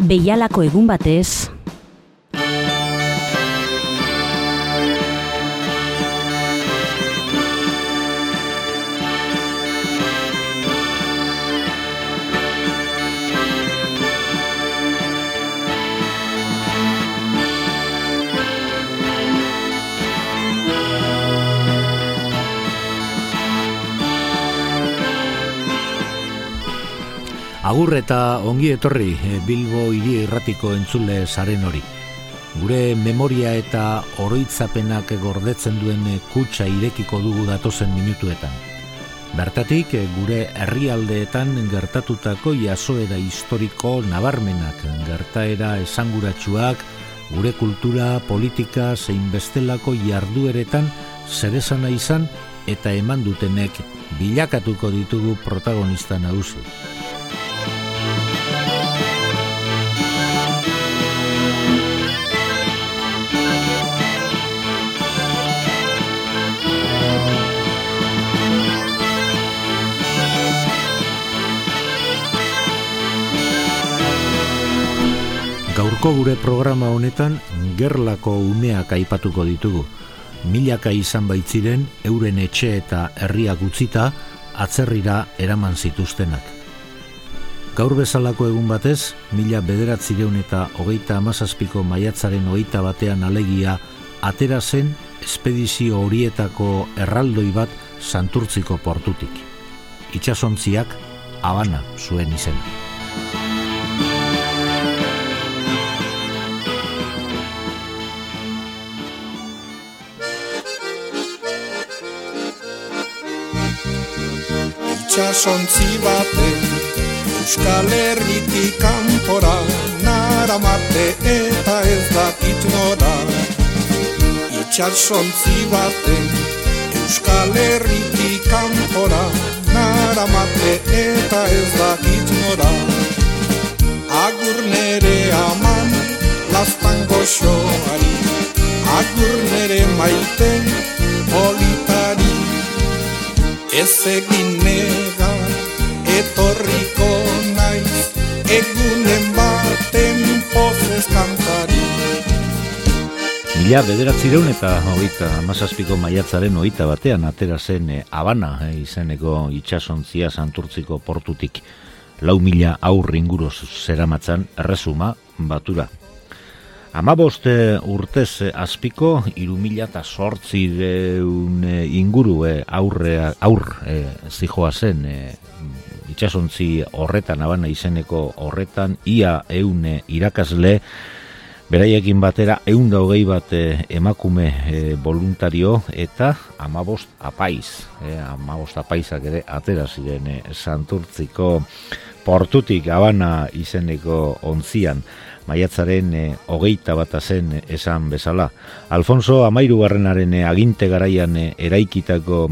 Beialako egun batez, Agur eta ongi etorri eh, Bilbo hiri erratiko entzule zaren hori. Gure memoria eta oroitzapenak gordetzen duen kutsa irekiko dugu datozen minutuetan. Bertatik gure herrialdeetan gertatutako jasoera historiko nabarmenak, gertaera esanguratsuak, gure kultura, politika, zein bestelako jardueretan zerezana izan eta eman dutenek bilakatuko ditugu protagonista nagusi. Gaurko gure programa honetan gerlako umeak aipatuko ditugu. Milaka izan baitziren euren etxe eta herriak utzita atzerrira eraman zituztenak. Gaur bezalako egun batez, mila bederatzireun eta hogeita amazazpiko maiatzaren hogeita batean alegia atera zen espedizio horietako erraldoi bat santurtziko portutik. Itxasontziak abana zuen izena. Itxasontzi baten Euskal Herritik kanpora naramate eta ez dakit nora. Itxasontzi baten Euskal Herritik kanpora naramate eta ez dakit nora. Agur nere aman lastan goxoari. Agur nere maiten politari. Ez egin nega Mila bederatzireun eta hogeita amazazpiko maiatzaren hogeita batean atera zen eh, Habana eh, izeneko itxasontzia santurtziko portutik lau mila aurri inguru zeramatzan erresuma batura. Amaboste urtez eh, azpiko, iru mila eta sortzi deun eh, inguru eh, aurre, aur zijoa zen itxasontzi horretan, abana izeneko horretan, ia eune irakasle, Beraiekin batera, egun da hogei bat emakume voluntario eta amabost apaiz. E, amabost apaizak ere atera ziren santurtziko portutik abana izeneko onzian maiatzaren e, hogeita bat zen esan bezala. Alfonso Amairu garrenaren e, aginte garaian e, eraikitako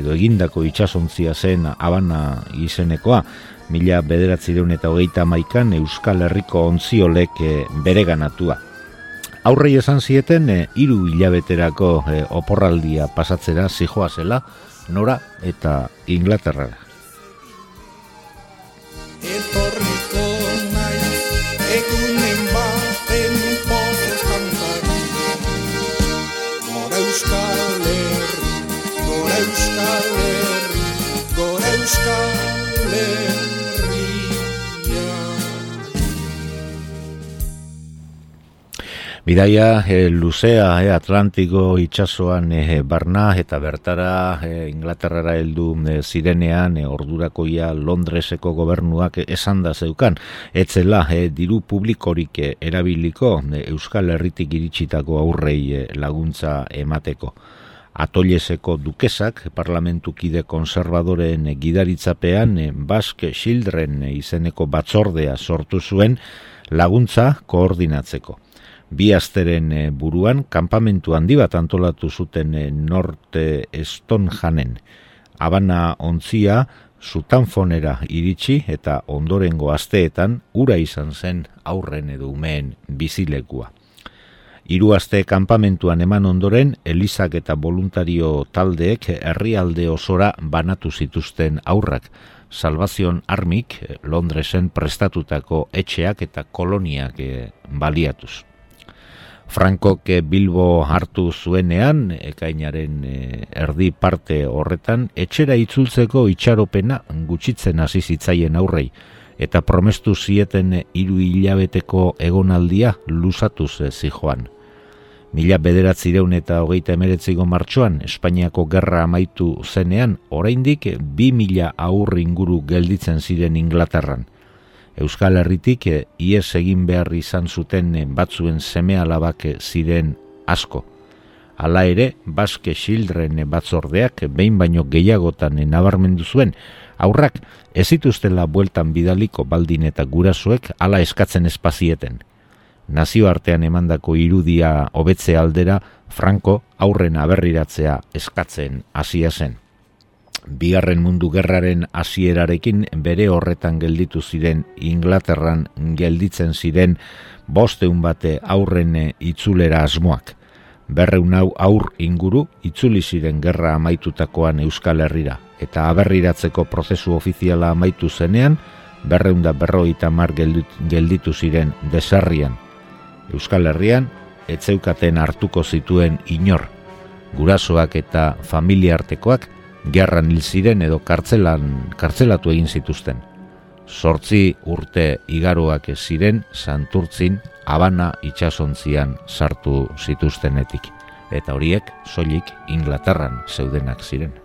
edo egindako itxasontzia zen abana izenekoa, mila bederatzi deun eta hogeita maikan Euskal Herriko ontziolek e, bere ganatua. Aurrei esan zieten, e, iru hilabeterako oporraldia pasatzera zijoa zela, nora eta Inglaterrara. Bidaia e, luzea e, Atlantiko itsasoan e, barna eta bertara e, Inglaterrara heldu e, zirenean e, ordurakoia Londreseko gobernuak esan da zeukan etzela e, diru publikorik e, erabiliko e, Euskal Herritik iritsitako aurrei laguntza emateko. Atolleseko dukesak parlamentukide konservadoren gidaritzapean Basque Children izeneko batzordea sortu zuen laguntza koordinatzeko bi asteren eh, buruan kanpamentu handi bat antolatu zuten e, norte eston janen. Abana ontzia zutanfonera iritsi eta ondorengo asteetan ura izan zen aurren edo umeen bizilekua. Hiru aste kanpamentuan eman ondoren, Elizak eta voluntario taldeek herrialde osora banatu zituzten aurrak, Salvazion Armik Londresen prestatutako etxeak eta koloniak baliatuz. Frankok Bilbo hartu zuenean, ekainaren erdi parte horretan, etxera itzultzeko itxaropena gutxitzen hasi zitzaien aurrei, eta promestu zieten hiru hilabeteko egonaldia lusatuz zijoan. Mila bederatzireun eta hogeita emeretziko martxoan, Espainiako gerra amaitu zenean, oraindik bi mila aurri inguru gelditzen ziren Inglaterran. Euskal Herritik ies egin behar izan zuten batzuen seme alabak ziren asko. Hala ere, Baske Children batzordeak behin baino gehiagotan nabarmendu zuen, aurrak ez zituztela bueltan bidaliko baldin eta gurasoek hala eskatzen espazieten. Nazioartean emandako irudia hobetze aldera Franco aurren aberriratzea eskatzen hasia zen. Bigarren mundu gerraren hasierarekin bere horretan gelditu ziren Inglaterran gelditzen ziren bosteun bate aurren itzulera asmoak. Berreun hau aur inguru itzuli ziren gerra amaitutakoan Euskal Herrira eta aberriratzeko prozesu ofiziala amaitu zenean, berreunda berroita mar gelditu ziren desarrian. Euskal Herrian, etzeukaten hartuko zituen inor, gurasoak eta familiartekoak gerran hil ziren edo kartzelan, kartzelatu egin zituzten. Sortzi urte igaroak ziren santurtzin abana itxasontzian sartu zituztenetik, eta horiek soilik Inglaterran zeudenak ziren.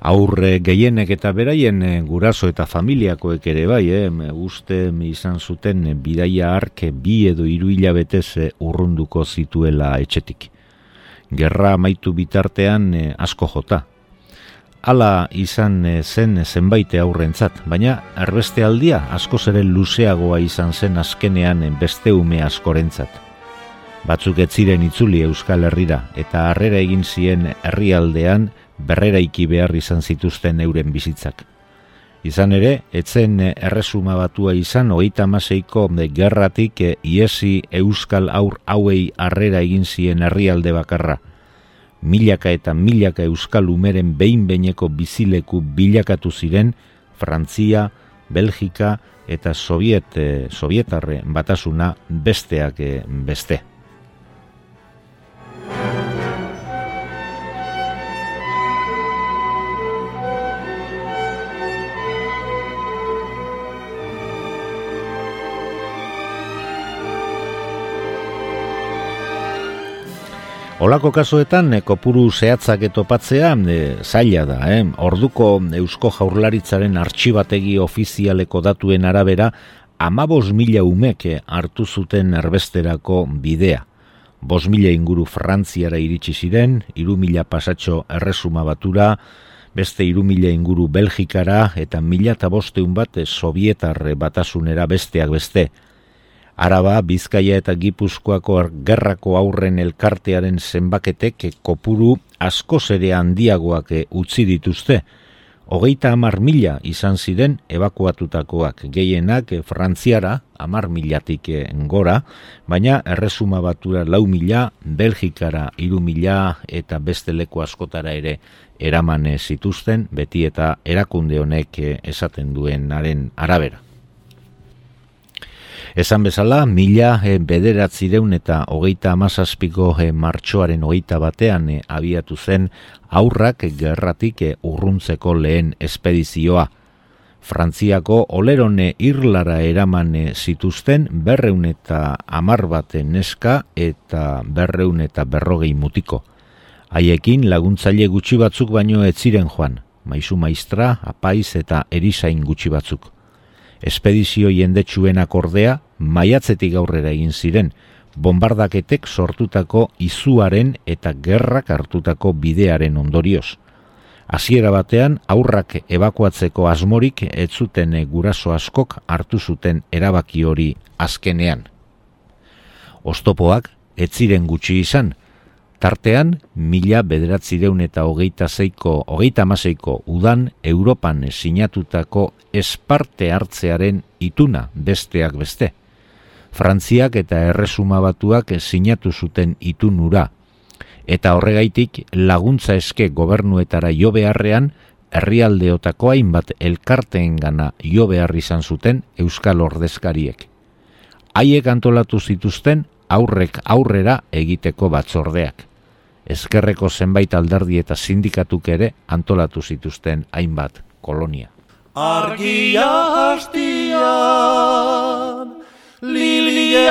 Aurre gehienek eta beraien eh, guraso eta familiakoek ere bai, eh, uste izan zuten eh, bidaia arke bi edo hiru hilabetez eh, urrunduko zituela etxetik. Gerra amaitu bitartean asko jota. Hala izan zen zenbaite aurrentzat, baina erbeste aldia asko ere luzeagoa izan zen azkenean beste ume askorentzat. Batzuk ez ziren itzuli Euskal Herrira eta harrera egin zien herrialdean berreraiki behar izan zituzten euren bizitzak. Izan ere, etzen erresuma batua izan, hogeita maseiko gerratik iesi euskal aur hauei harrera egin zien herrialde bakarra. Milaka eta milaka euskal umeren behin-beineko bizileku bilakatu ziren, Frantzia, Belgika eta Soviet, eh, Sovietarre batasuna besteak eh, beste. Olako kasuetan, e, kopuru zehatzak etopatzea e, zaila da. Eh? Orduko Eusko Jaurlaritzaren artxibategi ofizialeko datuen arabera, amabos mila umeke hartu zuten erbesterako bidea. Bos mila inguru Frantziara iritsi ziren, iru mila pasatxo erresuma batura, beste iru mila inguru Belgikara eta mila eta bosteun bat Sovietar batasunera besteak beste. Araba, Bizkaia eta Gipuzkoako gerrako aurren elkartearen zenbaketek kopuru asko zere handiagoak utzi dituzte. Hogeita amar mila izan ziren evakuatutakoak gehienak frantziara, amar milatik gora, baina erresuma batura lau mila, belgikara iru mila eta beste leku askotara ere eraman zituzten, beti eta erakunde honek esaten duenaren arabera. Esan bezala, mila e, bederatzireun eta hogeita amazazpiko e, martxoaren hogeita batean e, abiatu zen aurrak gerratik urruntzeko lehen espedizioa. Frantziako olerone irlara eraman zituzten berreun eta amar bate neska eta berreun eta berrogei mutiko. Haiekin laguntzaile gutxi batzuk baino ez ziren joan, maizu maistra, apaiz eta erizain gutxi batzuk. Espedizio jendetsuen akordea maiatzetik aurrera egin ziren, bombardaketek sortutako izuaren eta gerrak hartutako bidearen ondorioz. Hasiera batean aurrak ebakuatzeko asmorik ez zuten guraso askok hartu zuten erabaki hori azkenean. Ostopoak ez ziren gutxi izan, Tartean, mila bederatzireun eta hogeita zeiko, hogeita amaseiko udan Europan sinatutako esparte hartzearen ituna besteak beste. Frantziak eta Erresuma batuak sinatu zuten itunura. Eta horregaitik laguntza eske gobernuetara jo beharrean, herrialdeotako hainbat elkarteen gana jo behar izan zuten Euskal Ordezkariek. Haiek antolatu zituzten aurrek aurrera egiteko batzordeak. Ezkerreko zenbait alderdi eta sindikatuk ere antolatu zituzten hainbat kolonia. Argia hastian, lilien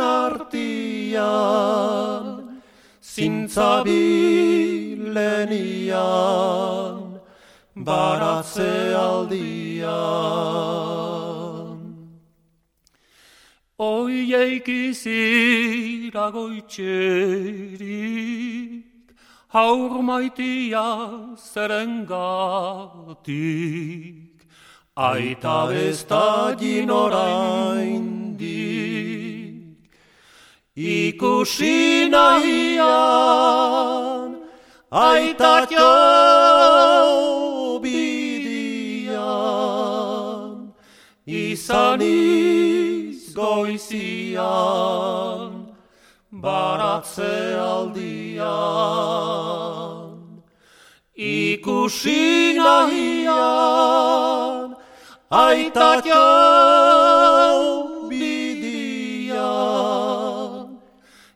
artian, zintzabilenian, baratze aldian. Oieik iziragoitxerik, haur maitia zerengatik, aita ez da ginoraindik. Ikusi nahian, aita jo bidian, izan izgoizian, baratze aldian. Ikusi nahian, aita jo bidian,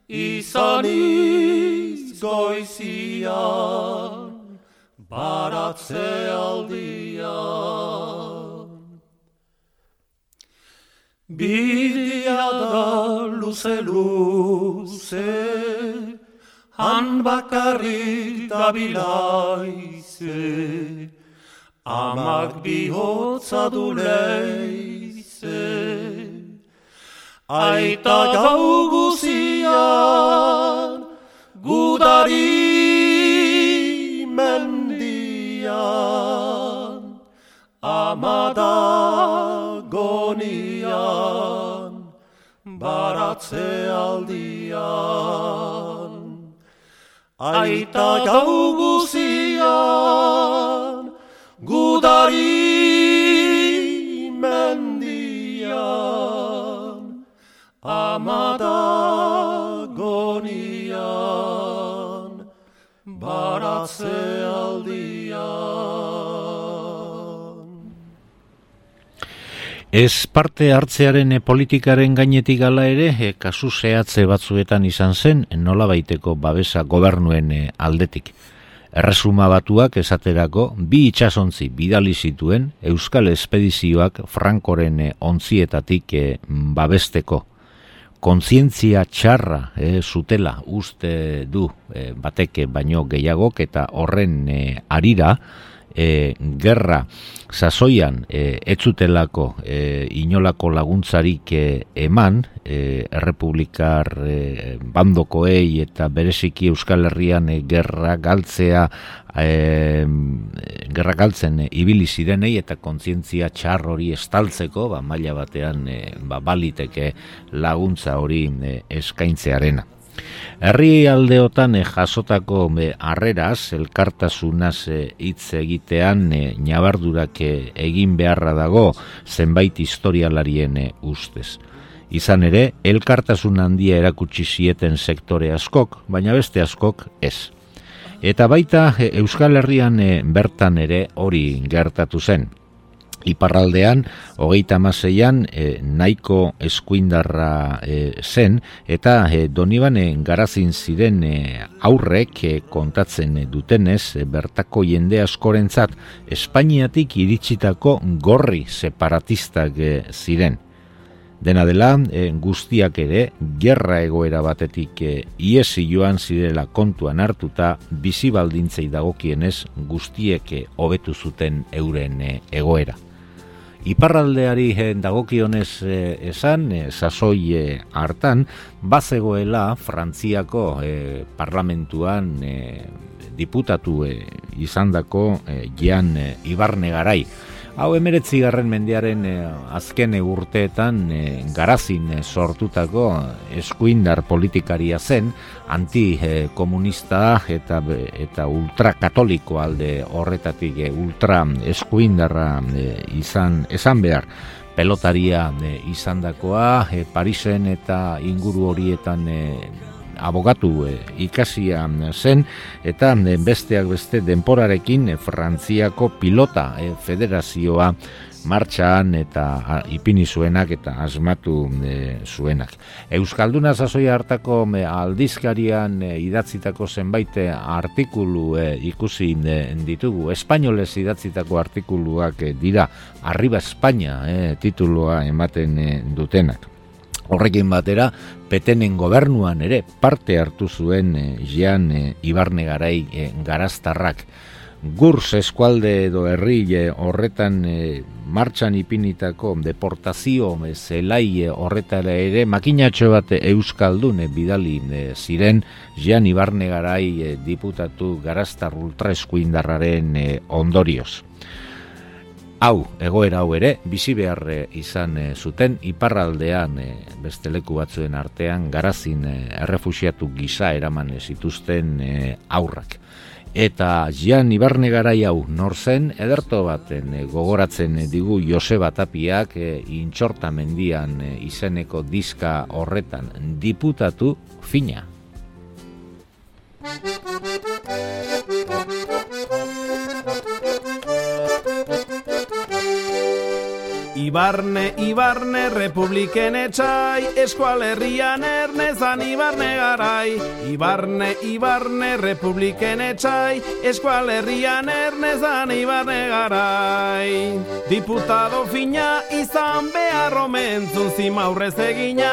izan izgoizian, baratze aldian. Bidea da luze luze, han bakarrik da bilaize, amak bihotza du leize. Aita gau guzian, gudari mendian, amada gonian, baratze aldian. Aita gau guzian, Ez parte hartzearen politikaren gainetik gala ere, e, kasu zehatze batzuetan izan zen, nola baiteko babesa gobernuen e, aldetik. Erresuma batuak esaterako bi itsasontzi bidali zituen Euskal Espedizioak Frankoren e, ontzietatik babesteko. Kontzientzia txarra e, zutela uste du e, bateke baino gehiagok eta horren e, arira, e, gerra sasoian e, etzutelako e, inolako laguntzarik e, eman e, errepublikar e, bandokoei eta bereziki Euskal Herrian e, gerra galtzea e, gerra galtzen e, ibili zirenei eta kontzientzia txar hori estaltzeko ba, maila batean e, ba, baliteke laguntza hori e, eskaintzearena. Herri aldeotan e, jasotako e, harreraz, elkartasunaz hitz egitean nabardurak egin beharra dago zenbait historialarien ustez. Izan ere, elkartasun handia erakutsi zieten sektore askok, baina beste askok ez. Eta baita Euskal Herrian bertan ere hori gertatu zen. Iparraldean, hogeita amaseian, e, nahiko eskuindarra e, zen, eta e, donibane garazin ziren e, aurrek e, kontatzen dutenez, e, bertako jende askorentzat, Espainiatik iritsitako gorri separatistak e, ziren. Dena dela, e, guztiak ere, gerra egoera batetik e, iesi joan zirela kontuan hartuta, bizi baldintzei dagokienez guztieke hobetu zuten euren e, egoera. Iparraldeari dagokionez eh, esan, eh, sasoi eh, hartan, bazegoela Frantziako eh, parlamentuan eh, diputatu eh, izandako eh, Jean eh, Ibarne garai. Hau emeretzi garren mendearen eh, azken urteetan eh, garazin eh, sortutako eskuindar politikaria zen, antikomunista eta eta ultrakatoliko alde horretatik ultra eskuindarra izan esan behar. pelotaria e, izandakoa e, Parisen eta inguru horietan e, abogatu e, ikasia zen eta e, besteak beste denporarekin e, Frantziako pilota e, federazioa martxan eta ipini zuenak eta asmatu e, zuenak. Euskalduna sasoi hartako e, aldizkarian e, idatzitako zenbait artikulu e, ikusi ditugu. Espainolez idatzitako artikuluak dira Arriba Espainia titulua ematen dutenak. Horrekin batera, petenen gobernuan ere parte hartu zuen e, Jean e, Ibarne garai e, garaztarrak. Gurs eskualde edo herri horretan martxan ipinitako deportazio e, zelai horretara ere makinatxo bat euskaldun bidali ziren Jean Ibarne garai e, diputatu garaztar ultraeskuindarraren ondorioz. Hau, egoera hau ere, bizi behar izan e, zuten iparraldean e, beste leku batzuen artean garazin e, errefusiatu gisa eraman zituzten e, aurrak. Eta Jean Ibarne garai hau nor zen ederto baten gogoratzen digu Joseba Tapiak e, intxorta mendian izeneko diska horretan diputatu fina. Ibarne, Ibarne, Republiken etxai, eskualerrian ernezan Ibarne garai. Ibarne, Ibarne, Republiken etxai, eskualerrian ernezan Ibarne garai. Diputado fina izan behar omentzun zimaurrez egina,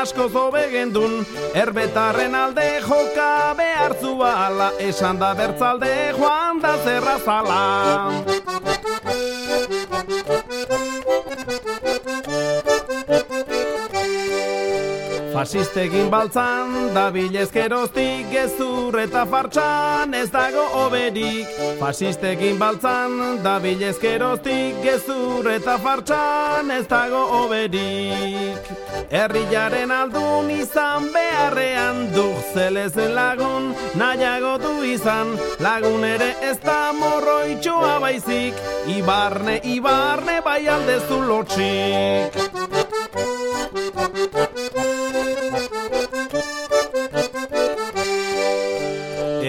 asko zobe gendun, erbetarren alde joka behar zuala, esan da bertzalde joan da zerrazala. Fasistekin baltzan, da bilezkeroztik gezur eta fartxan ez dago oberik. Fasistekin baltzan, da bilezkeroztik gezur eta fartxan ez dago oberik. Herriaren aldun izan beharrean duk zelezen lagun, nahiago du izan, lagun ere ez da morroitxoa baizik, ibarne, ibarne bai aldezu lotxik.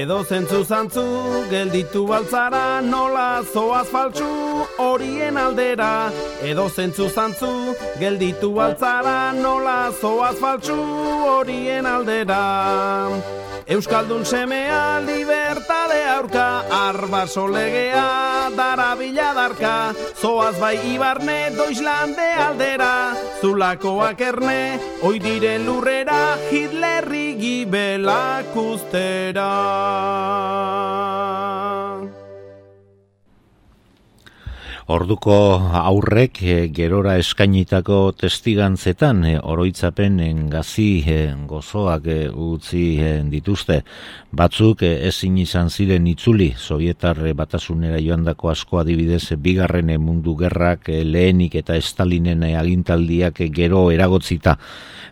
Edo zentzu zantzu, gelditu baltzara, nola zoaz faltsu, horien aldera. Edo zentzu zantzu, gelditu baltzara, nola zoaz faltsu, horien aldera. Euskaldun semea libertade aurka, arba solegea, dara biladarka, zoaz bai ibarne, doizlande aldera, zulakoak erne, oi diren lurrera, Hitlerri gibelak ustera. Orduko aurrek e, gerora eskainitako testigantzetan e, oroitzapen gazi e, gozoak utzi dituzte. Batzuk ezin izan ziren itzuli, Sovietar batasunera joandako asko adibidez bigarren mundu gerrak lehenik eta Stalinen agintaldiak gero eragotzita.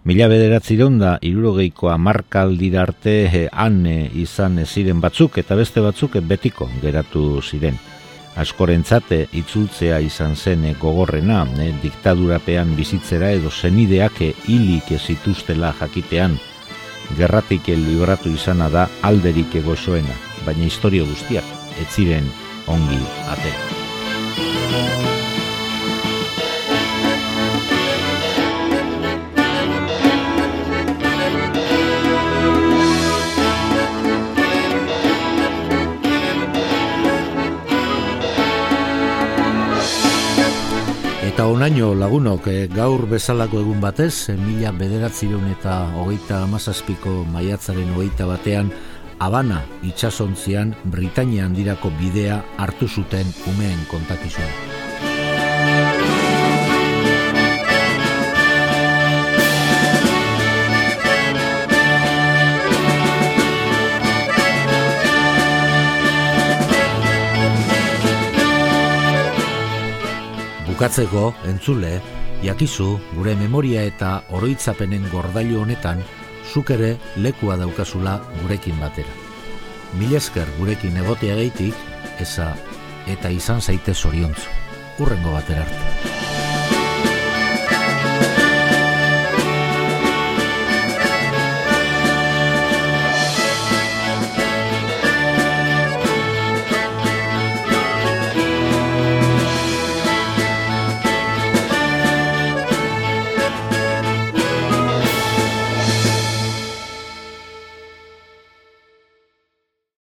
Mila bederatzi da, irurogeiko amarkaldira arte han izan ziren batzuk eta beste batzuk betiko geratu ziren askorentzate itzultzea izan zen gogorrena, e, diktadurapean bizitzera edo zenideak hilik zituztela jakitean. Gerratik libratu izana da alderik egozoena, baina historio guztiak ez ziren ongi atera. Eta onaino lagunok eh, gaur bezalako egun batez, eh, mila bederatzireun eta hogeita amazazpiko maiatzaren hogeita batean, Habana itxasontzian Britania handirako bidea hartu zuten umeen kontakizuna. Bukatzeko, entzule, jakizu gure memoria eta oroitzapenen gordailu honetan, zuk ere lekua daukazula gurekin batera. Mil esker gurekin egotea gaitik, eza eta izan zaite zoriontzu. Urrengo batera arte.